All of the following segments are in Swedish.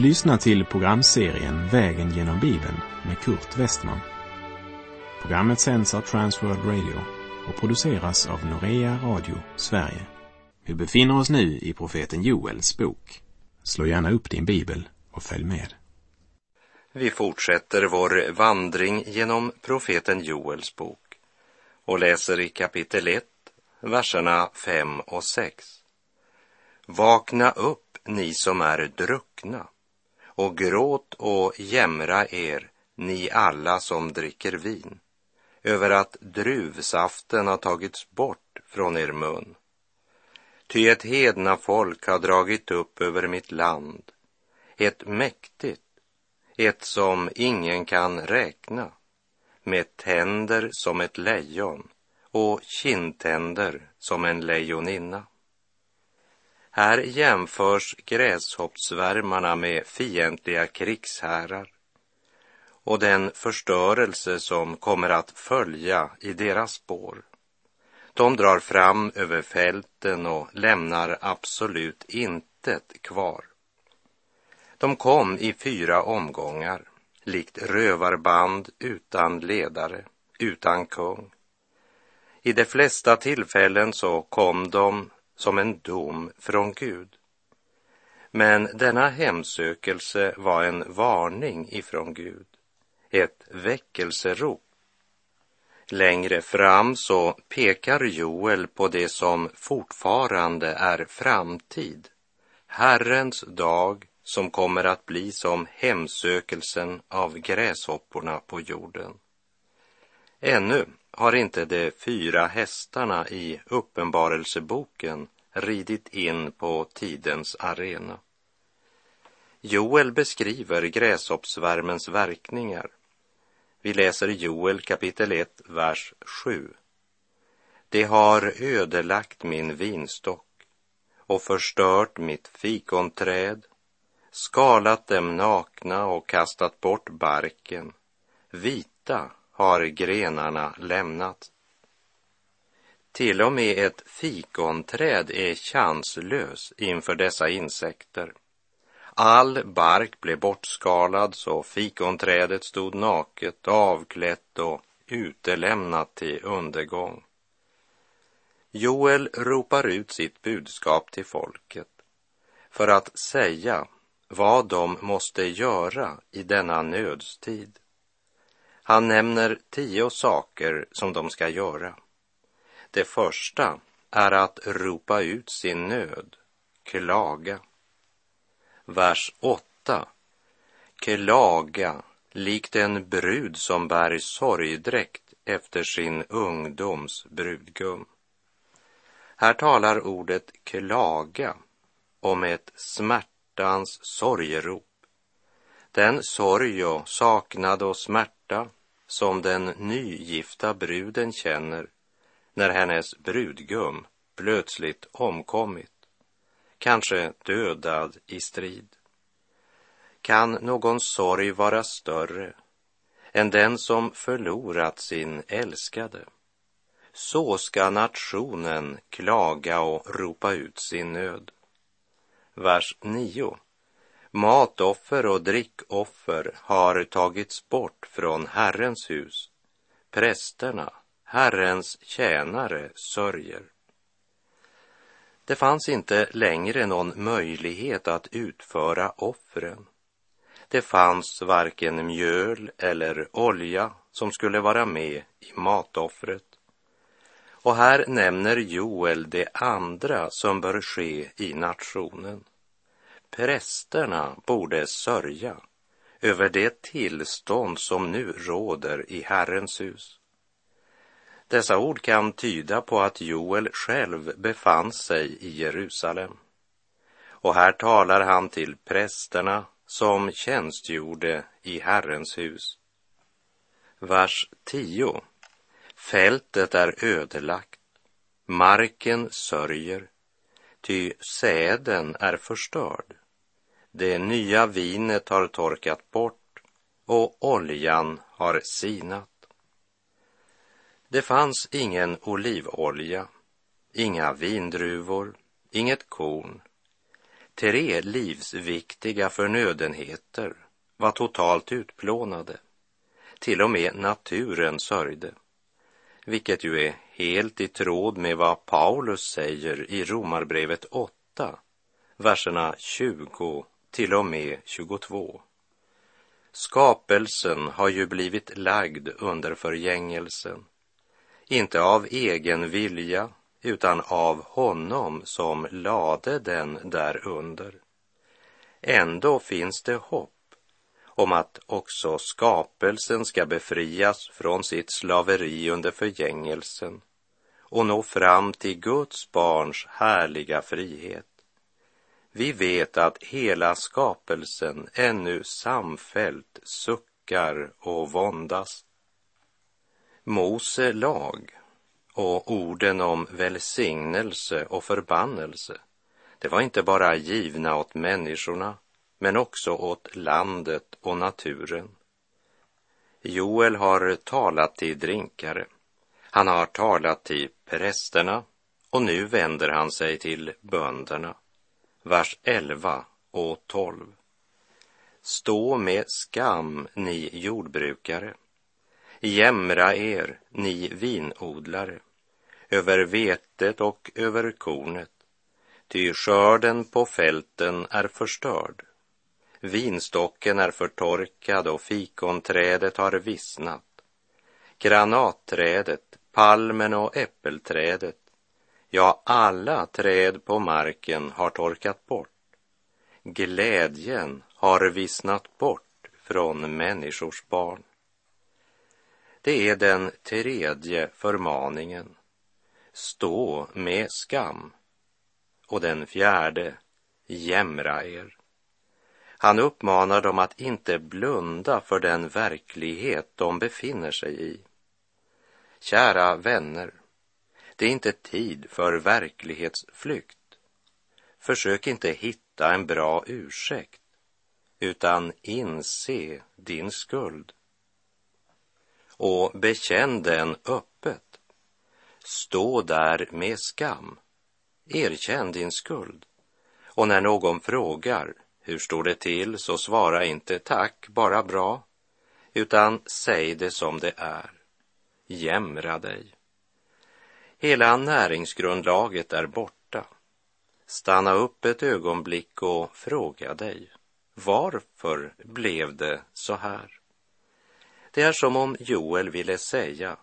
Du lyssnar till programserien Vägen genom Bibeln med Kurt Westman. Programmet sänds av Transworld Radio och produceras av Norea Radio Sverige. Vi befinner oss nu i profeten Joels bok. Slå gärna upp din bibel och följ med. Vi fortsätter vår vandring genom profeten Joels bok och läser i kapitel 1, verserna 5 och 6. Vakna upp, ni som är druckna, och gråt och jämra er, ni alla som dricker vin, över att druvsaften har tagits bort från er mun. Ty ett hedna folk har dragit upp över mitt land, ett mäktigt, ett som ingen kan räkna, med tänder som ett lejon och kindtänder som en lejoninna. Här jämförs gräshoppsvärmarna med fientliga krigsherrar och den förstörelse som kommer att följa i deras spår. De drar fram över fälten och lämnar absolut intet kvar. De kom i fyra omgångar, likt rövarband utan ledare, utan kung. I de flesta tillfällen så kom de som en dom från Gud. Men denna hemsökelse var en varning ifrån Gud, ett väckelserop. Längre fram så pekar Joel på det som fortfarande är framtid, Herrens dag som kommer att bli som hemsökelsen av gräshopporna på jorden. Ännu har inte de fyra hästarna i Uppenbarelseboken ridit in på tidens arena. Joel beskriver gräshoppsvärmens verkningar. Vi läser Joel kapitel 1, vers 7. Det har ödelagt min vinstock och förstört mitt fikonträd, skalat dem nakna och kastat bort barken. Vita har grenarna lämnat. Till och med ett fikonträd är chanslös inför dessa insekter. All bark blev bortskalad så fikonträdet stod naket, avklätt och utelämnat till undergång. Joel ropar ut sitt budskap till folket för att säga vad de måste göra i denna nödstid. Han nämner tio saker som de ska göra. Det första är att ropa ut sin nöd, klaga. Vers 8. Klaga likt en brud som bär sorgdräkt efter sin ungdoms brudgum. Här talar ordet klaga om ett smärtans sorgerop. Den sorg och saknad och smärta som den nygifta bruden känner när hennes brudgum plötsligt omkommit, kanske dödad i strid. Kan någon sorg vara större än den som förlorat sin älskade? Så ska nationen klaga och ropa ut sin nöd. Vers 9. Matoffer och drickoffer har tagits bort från Herrens hus. Prästerna, Herrens tjänare, sörjer. Det fanns inte längre någon möjlighet att utföra offren. Det fanns varken mjöl eller olja som skulle vara med i matoffret. Och här nämner Joel det andra som bör ske i nationen. Prästerna borde sörja över det tillstånd som nu råder i Herrens hus. Dessa ord kan tyda på att Joel själv befann sig i Jerusalem. Och här talar han till prästerna som tjänstgjorde i Herrens hus. Vers 10. Fältet är ödelagt, marken sörjer, ty säden är förstörd. Det nya vinet har torkat bort och oljan har sinat. Det fanns ingen olivolja, inga vindruvor, inget korn. Tre livsviktiga förnödenheter var totalt utplånade. Till och med naturen sörjde, vilket ju är helt i tråd med vad Paulus säger i Romarbrevet 8, verserna 20 till och med 22. Skapelsen har ju blivit lagd under förgängelsen, inte av egen vilja utan av honom som lade den därunder. Ändå finns det hopp om att också skapelsen ska befrias från sitt slaveri under förgängelsen och nå fram till Guds barns härliga frihet. Vi vet att hela skapelsen ännu samfällt suckar och våndas. Mose lag och orden om välsignelse och förbannelse, det var inte bara givna åt människorna, men också åt landet och naturen. Joel har talat till drinkare. Han har talat till prästerna och nu vänder han sig till bönderna. Vers 11 och 12. Stå med skam, ni jordbrukare. Jämra er, ni vinodlare, över vetet och över kornet, ty skörden på fälten är förstörd. Vinstocken är förtorkad och fikonträdet har vissnat. Granatträdet, palmen och äppelträdet, ja, alla träd på marken har torkat bort. Glädjen har vissnat bort från människors barn. Det är den tredje förmaningen. Stå med skam. Och den fjärde, jämra er. Han uppmanar dem att inte blunda för den verklighet de befinner sig i. Kära vänner, det är inte tid för verklighetsflykt. Försök inte hitta en bra ursäkt, utan inse din skuld. Och bekänn den öppet. Stå där med skam. Erkänn din skuld. Och när någon frågar hur står det till så svara inte tack, bara bra, utan säg det som det är. Jämra dig. Hela näringsgrundlaget är borta. Stanna upp ett ögonblick och fråga dig, varför blev det så här? Det är som om Joel ville säga,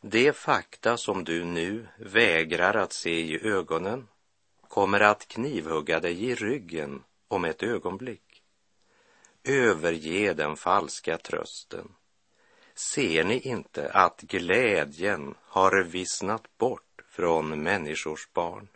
det fakta som du nu vägrar att se i ögonen kommer att knivhugga dig i ryggen om ett ögonblick. Överge den falska trösten. Ser ni inte att glädjen har vissnat bort från människors barn?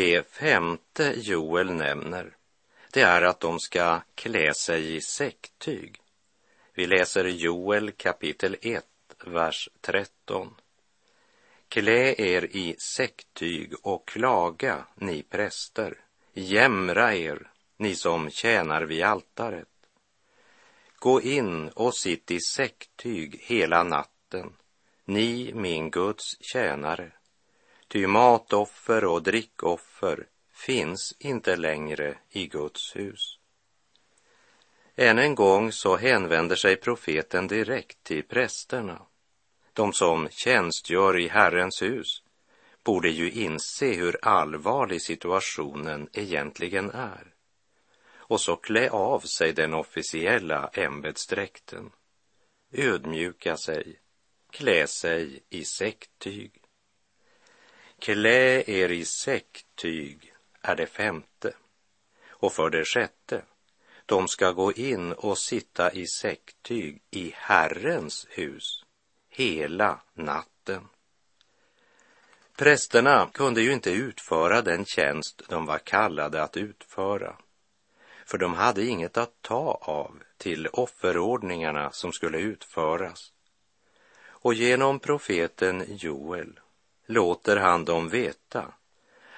Det femte Joel nämner, det är att de ska klä sig i säcktyg. Vi läser Joel kapitel 1, vers 13. Klä er i säcktyg och klaga, ni präster. Jämra er, ni som tjänar vid altaret. Gå in och sitt i säcktyg hela natten, ni min Guds tjänare Ty matoffer och drickoffer finns inte längre i Guds hus. Än en gång så hänvänder sig profeten direkt till prästerna. De som tjänstgör i Herrens hus borde ju inse hur allvarlig situationen egentligen är och så klä av sig den officiella ämbetsdräkten, ödmjuka sig, klä sig i säcktyg. Klä er i säcktyg är det femte. Och för det sjätte, de ska gå in och sitta i säcktyg i Herrens hus hela natten. Prästerna kunde ju inte utföra den tjänst de var kallade att utföra, för de hade inget att ta av till offerordningarna som skulle utföras. Och genom profeten Joel låter han dem veta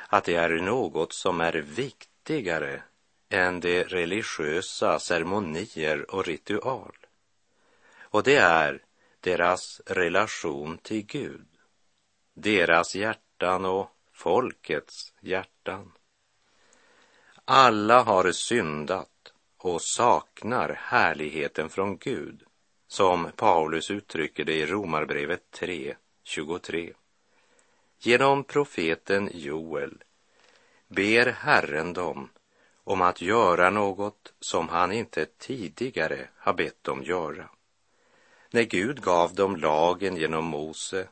att det är något som är viktigare än de religiösa ceremonier och ritual. Och det är deras relation till Gud, deras hjärtan och folkets hjärtan. Alla har syndat och saknar härligheten från Gud, som Paulus uttrycker det i Romarbrevet 3, 23. Genom profeten Joel ber Herren dem om att göra något som han inte tidigare har bett dem göra. När Gud gav dem lagen genom Mose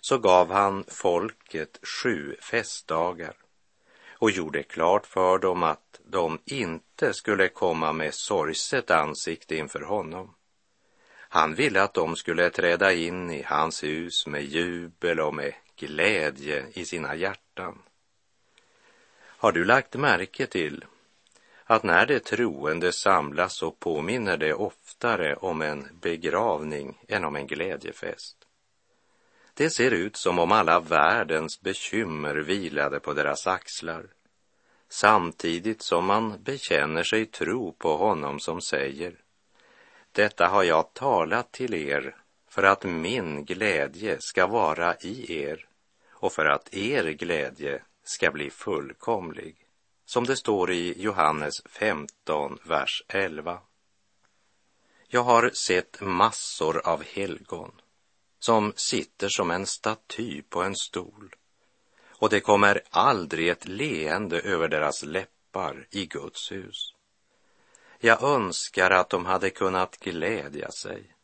så gav han folket sju festdagar och gjorde klart för dem att de inte skulle komma med sorgset ansikte inför honom. Han ville att de skulle träda in i hans hus med jubel och med glädje i sina hjärtan. Har du lagt märke till att när de troende samlas så påminner det oftare om en begravning än om en glädjefest. Det ser ut som om alla världens bekymmer vilade på deras axlar, samtidigt som man bekänner sig tro på honom som säger Detta har jag talat till er för att min glädje ska vara i er och för att er glädje ska bli fullkomlig som det står i Johannes 15, vers 11. Jag har sett massor av helgon som sitter som en staty på en stol och det kommer aldrig ett leende över deras läppar i Guds hus. Jag önskar att de hade kunnat glädja sig.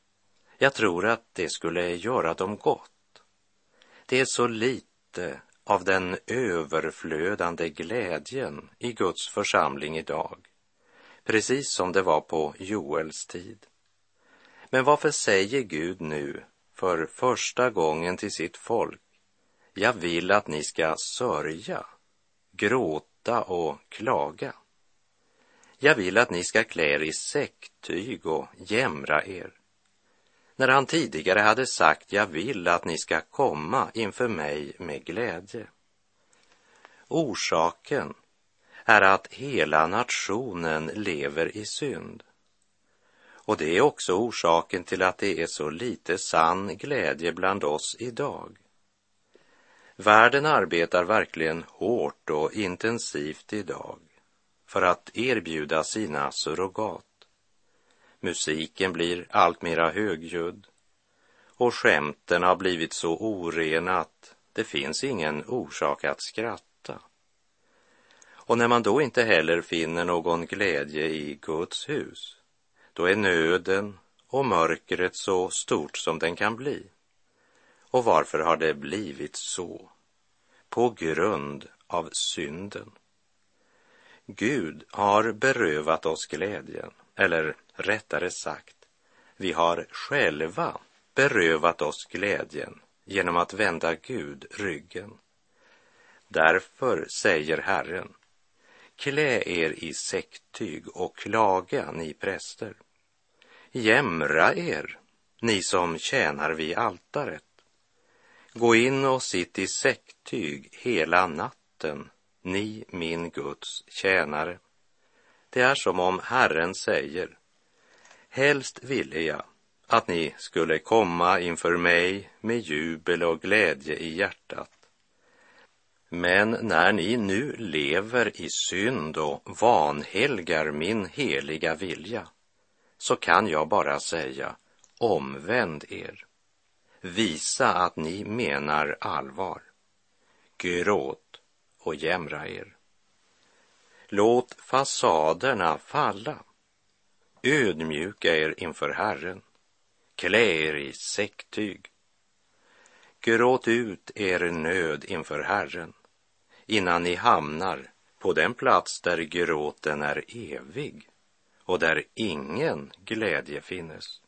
Jag tror att det skulle göra dem gott. Det är så lite av den överflödande glädjen i Guds församling idag, precis som det var på Joels tid. Men varför säger Gud nu för första gången till sitt folk, jag vill att ni ska sörja, gråta och klaga. Jag vill att ni ska klä er i säcktyg och jämra er när han tidigare hade sagt jag vill att ni ska komma inför mig med glädje. Orsaken är att hela nationen lever i synd. Och det är också orsaken till att det är så lite sann glädje bland oss idag. Världen arbetar verkligen hårt och intensivt idag för att erbjuda sina surrogat Musiken blir alltmera högljudd och skämten har blivit så orena att det finns ingen orsak att skratta. Och när man då inte heller finner någon glädje i Guds hus, då är nöden och mörkret så stort som den kan bli. Och varför har det blivit så? På grund av synden. Gud har berövat oss glädjen, eller rättare sagt, vi har själva berövat oss glädjen genom att vända Gud ryggen. Därför säger Herren, klä er i säcktyg och klaga, ni präster. Jämra er, ni som tjänar vid altaret. Gå in och sitt i säcktyg hela natten, ni min Guds tjänare. Det är som om Herren säger, Helst ville jag att ni skulle komma inför mig med jubel och glädje i hjärtat. Men när ni nu lever i synd och vanhelgar min heliga vilja, så kan jag bara säga, omvänd er. Visa att ni menar allvar. Gråt och jämra er. Låt fasaderna falla Ödmjuka er inför Herren, klä er i säcktyg. Gråt ut er nöd inför Herren innan ni hamnar på den plats där gråten är evig och där ingen glädje finnes.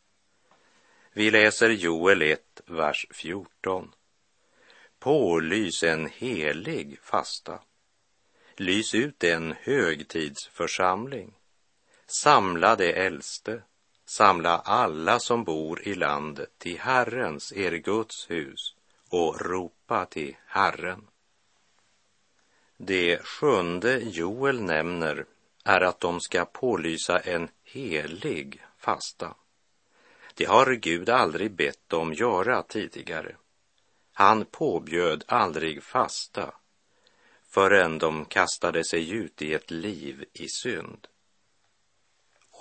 Vi läser Joel 1, vers 14. pålys en helig fasta. Lys ut en högtidsförsamling. Samla de äldste, samla alla som bor i landet till Herrens, er Guds hus och ropa till Herren. Det sjunde Joel nämner är att de ska pålysa en helig fasta. Det har Gud aldrig bett dem göra tidigare. Han påbjöd aldrig fasta förrän de kastade sig ut i ett liv i synd.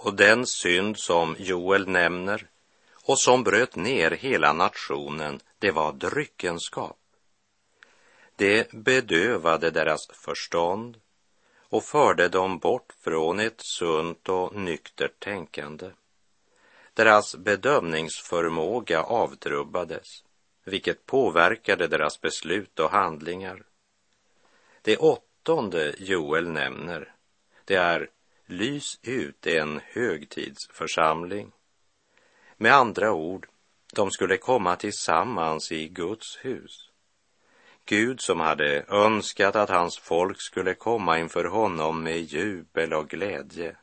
Och den synd som Joel nämner och som bröt ner hela nationen, det var dryckenskap. Det bedövade deras förstånd och förde dem bort från ett sunt och nyktert tänkande. Deras bedömningsförmåga avtrubbades, vilket påverkade deras beslut och handlingar. Det åttonde Joel nämner, det är lys ut en högtidsförsamling. Med andra ord, de skulle komma tillsammans i Guds hus. Gud som hade önskat att hans folk skulle komma inför honom med jubel och glädje.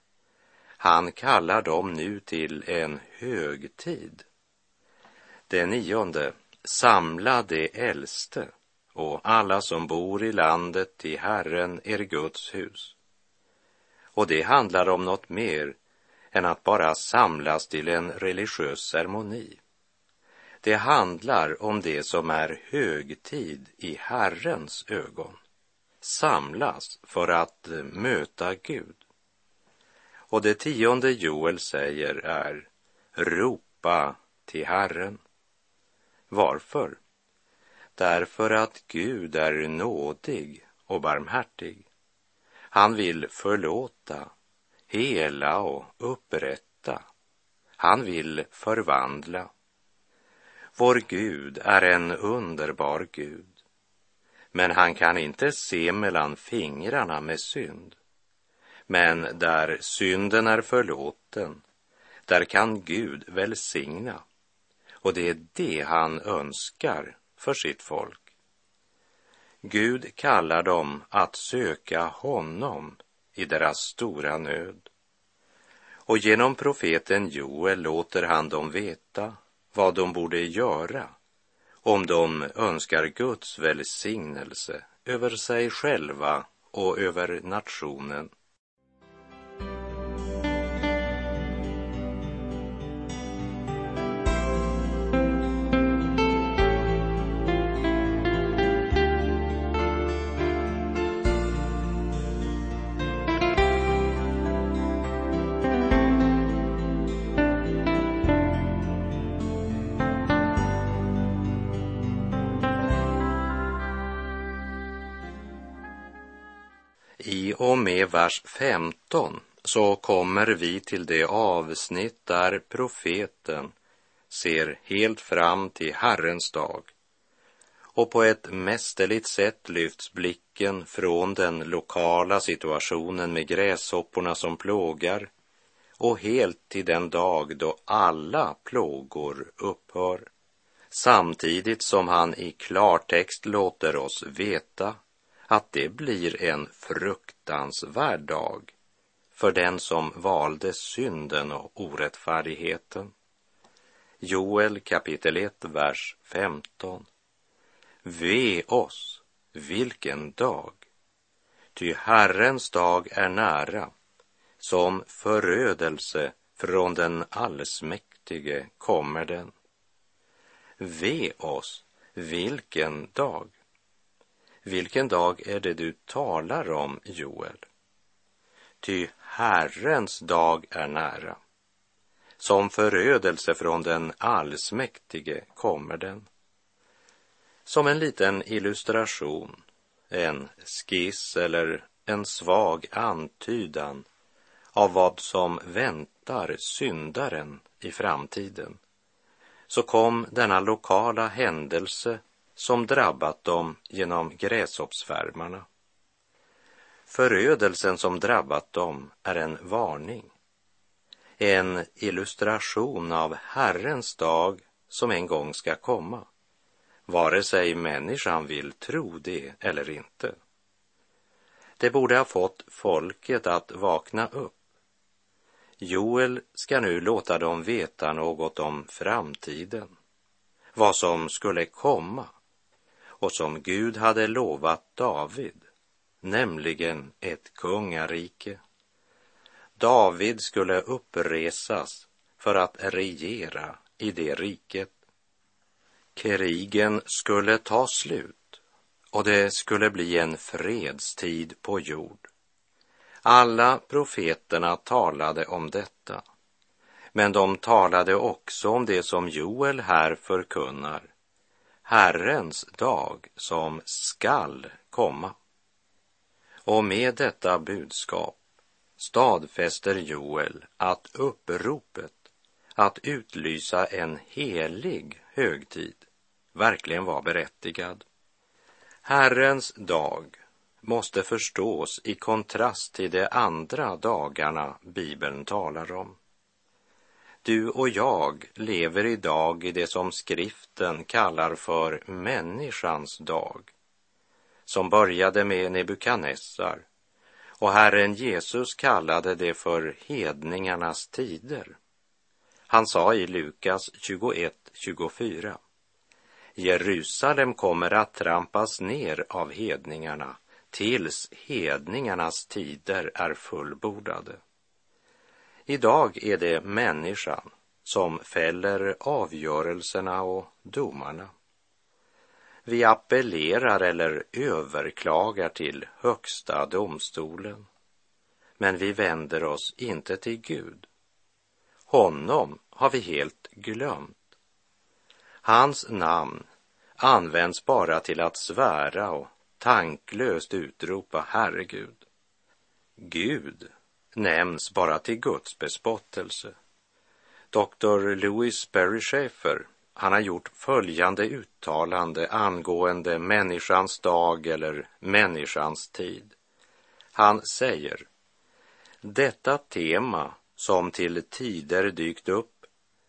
Han kallar dem nu till en högtid. Det nionde, samla de äldste och alla som bor i landet till Herren, er Guds hus. Och det handlar om något mer än att bara samlas till en religiös ceremoni. Det handlar om det som är högtid i Herrens ögon. Samlas för att eh, möta Gud. Och det tionde Joel säger är ropa till Herren. Varför? Därför att Gud är nådig och barmhärtig. Han vill förlåta, hela och upprätta. Han vill förvandla. Vår Gud är en underbar Gud. Men han kan inte se mellan fingrarna med synd. Men där synden är förlåten, där kan Gud välsigna. Och det är det han önskar för sitt folk. Gud kallar dem att söka honom i deras stora nöd. Och genom profeten Joel låter han dem veta vad de borde göra om de önskar Guds välsignelse över sig själva och över nationen. Och med vers 15 så kommer vi till det avsnitt där profeten ser helt fram till Herrens dag. Och på ett mästerligt sätt lyfts blicken från den lokala situationen med gräshopporna som plågar och helt till den dag då alla plågor upphör. Samtidigt som han i klartext låter oss veta att det blir en fruktansvärd dag för den som valde synden och orättfärdigheten. Joel kapitel 1, vers 15. Ve oss, vilken dag! Ty Herrens dag är nära, som förödelse från den allsmäktige kommer den. Ve oss, vilken dag! Vilken dag är det du talar om, Joel? Ty Herrens dag är nära. Som förödelse från den allsmäktige kommer den. Som en liten illustration, en skiss eller en svag antydan av vad som väntar syndaren i framtiden, så kom denna lokala händelse som drabbat dem genom gräshoppsvärmarna. Förödelsen som drabbat dem är en varning, en illustration av Herrens dag som en gång ska komma, vare sig människan vill tro det eller inte. Det borde ha fått folket att vakna upp. Joel ska nu låta dem veta något om framtiden, vad som skulle komma och som Gud hade lovat David, nämligen ett kungarike. David skulle uppresas för att regera i det riket. Krigen skulle ta slut och det skulle bli en fredstid på jord. Alla profeterna talade om detta, men de talade också om det som Joel här förkunnar, Herrens dag som skall komma. Och med detta budskap stadfäster Joel att uppropet att utlysa en helig högtid verkligen var berättigad. Herrens dag måste förstås i kontrast till de andra dagarna Bibeln talar om. Du och jag lever idag i det som skriften kallar för människans dag, som började med Nebukadnessar och Herren Jesus kallade det för hedningarnas tider. Han sa i Lukas 21.24, Jerusalem kommer att trampas ner av hedningarna tills hedningarnas tider är fullbordade. Idag är det människan som fäller avgörelserna och domarna. Vi appellerar eller överklagar till högsta domstolen, men vi vänder oss inte till Gud. Honom har vi helt glömt. Hans namn används bara till att svära och tanklöst utropa Herregud. Gud nämns bara till Guds bespottelse. Dr. Louis Berry Schaeffer, han har gjort följande uttalande angående människans dag eller människans tid. Han säger, detta tema som till tider dykt upp,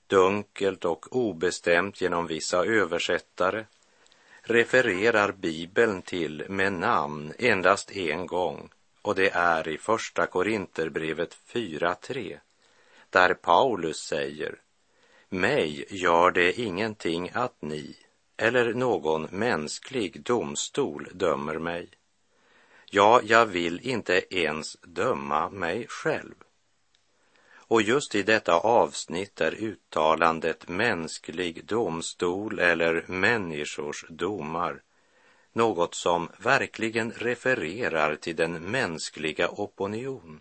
dunkelt och obestämt genom vissa översättare, refererar Bibeln till med namn endast en gång och det är i Första Korinterbrevet 4.3 där Paulus säger Mig gör det ingenting att ni eller någon mänsklig domstol dömer mig. Ja, jag vill inte ens döma mig själv. Och just i detta avsnitt är uttalandet mänsklig domstol eller människors domar något som verkligen refererar till den mänskliga opinion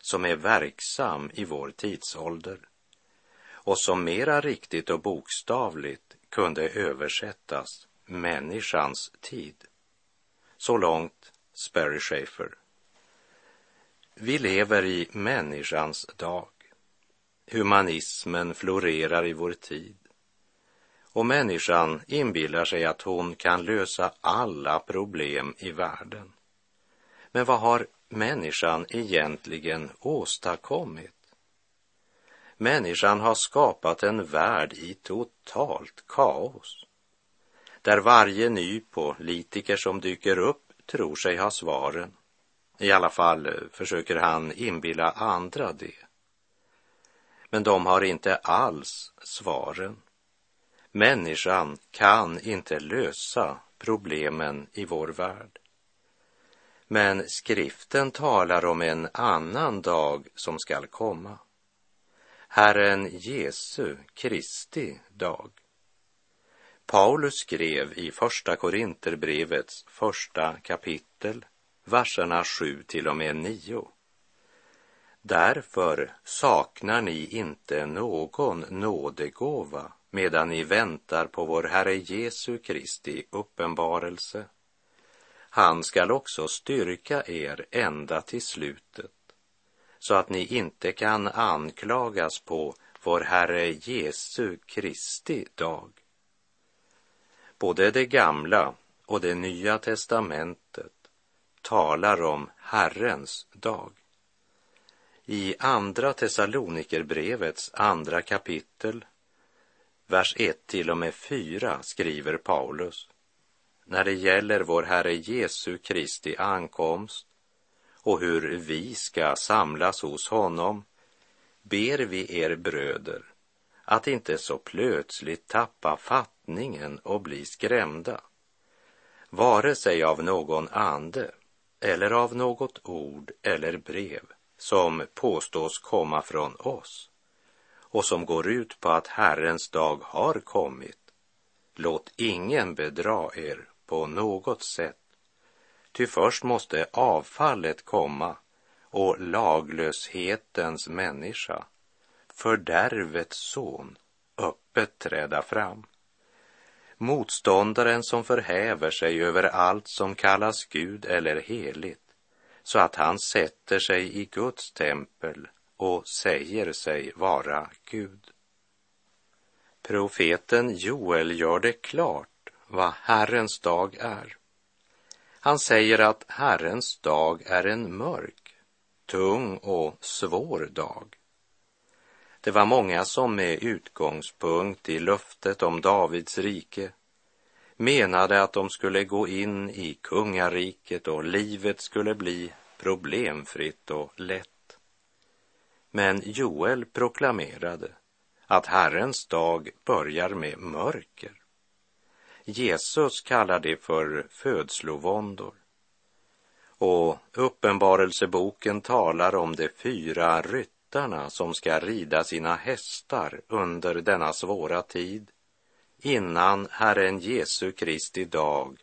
som är verksam i vår tidsålder och som mera riktigt och bokstavligt kunde översättas människans tid. Så långt Sperry Schaefer. Vi lever i människans dag. Humanismen florerar i vår tid. Och människan inbillar sig att hon kan lösa alla problem i världen. Men vad har människan egentligen åstadkommit? Människan har skapat en värld i totalt kaos. Där varje ny politiker som dyker upp tror sig ha svaren. I alla fall eh, försöker han inbilla andra det men de har inte alls svaren. Människan kan inte lösa problemen i vår värld. Men skriften talar om en annan dag som skall komma. Herren Jesu Kristi dag. Paulus skrev i Första Korinterbrevets första kapitel, verserna 7 till och med 9. Därför saknar ni inte någon nådegåva medan ni väntar på vår Herre Jesu Kristi uppenbarelse. Han skall också styrka er ända till slutet så att ni inte kan anklagas på vår Herre Jesu Kristi dag. Både det gamla och det nya testamentet talar om Herrens dag. I Andra Thessalonikerbrevets andra kapitel vers 1 till och med 4 skriver Paulus. När det gäller vår Herre Jesu Kristi ankomst och hur vi ska samlas hos honom ber vi er bröder att inte så plötsligt tappa fattningen och bli skrämda, vare sig av någon ande eller av något ord eller brev som påstås komma från oss och som går ut på att Herrens dag har kommit. Låt ingen bedra er på något sätt, ty först måste avfallet komma och laglöshetens människa, fördärvets son, öppet träda fram. Motståndaren som förhäver sig över allt som kallas Gud eller heligt, så att han sätter sig i Guds tempel och säger sig vara Gud. Profeten Joel gör det klart vad Herrens dag är. Han säger att Herrens dag är en mörk, tung och svår dag. Det var många som med utgångspunkt i löftet om Davids rike menade att de skulle gå in i kungariket och livet skulle bli problemfritt och lätt. Men Joel proklamerade att Herrens dag börjar med mörker. Jesus kallar det för födslovåndor. Och Uppenbarelseboken talar om de fyra ryttarna som ska rida sina hästar under denna svåra tid innan Herren Jesu Kristi dag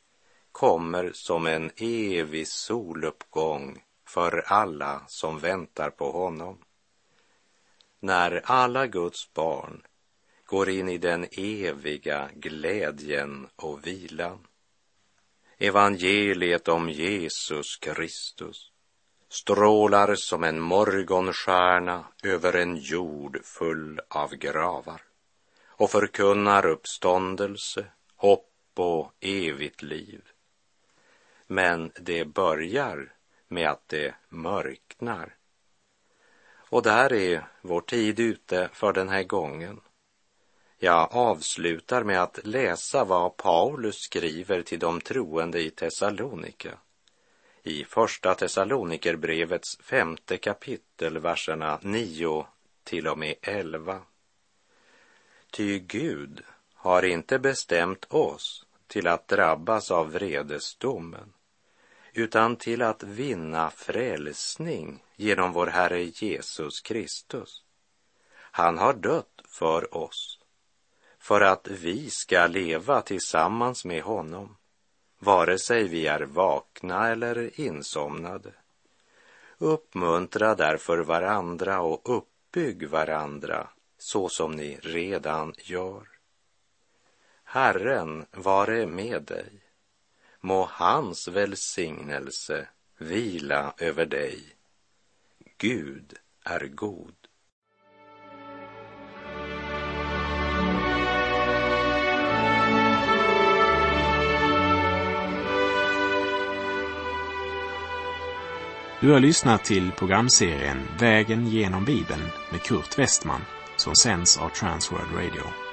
kommer som en evig soluppgång för alla som väntar på honom. När alla Guds barn går in i den eviga glädjen och vilan. Evangeliet om Jesus Kristus strålar som en morgonstjärna över en jord full av gravar och förkunnar uppståndelse, hopp och evigt liv. Men det börjar med att det mörknar. Och där är vår tid ute för den här gången. Jag avslutar med att läsa vad Paulus skriver till de troende i Thessalonika. I Första Thessalonikerbrevets femte kapitel, verserna 9 till och med 11. Ty Gud har inte bestämt oss till att drabbas av vredesdomen, utan till att vinna frälsning genom vår Herre Jesus Kristus. Han har dött för oss, för att vi ska leva tillsammans med honom, vare sig vi är vakna eller insomnade. Uppmuntra därför varandra och uppbygg varandra så som ni redan gör. Herren vare med dig. Må hans välsignelse vila över dig. Gud är god. Du har lyssnat till programserien Vägen genom Bibeln med Kurt Westman som sänds av Transworld Radio.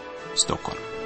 Stockholm.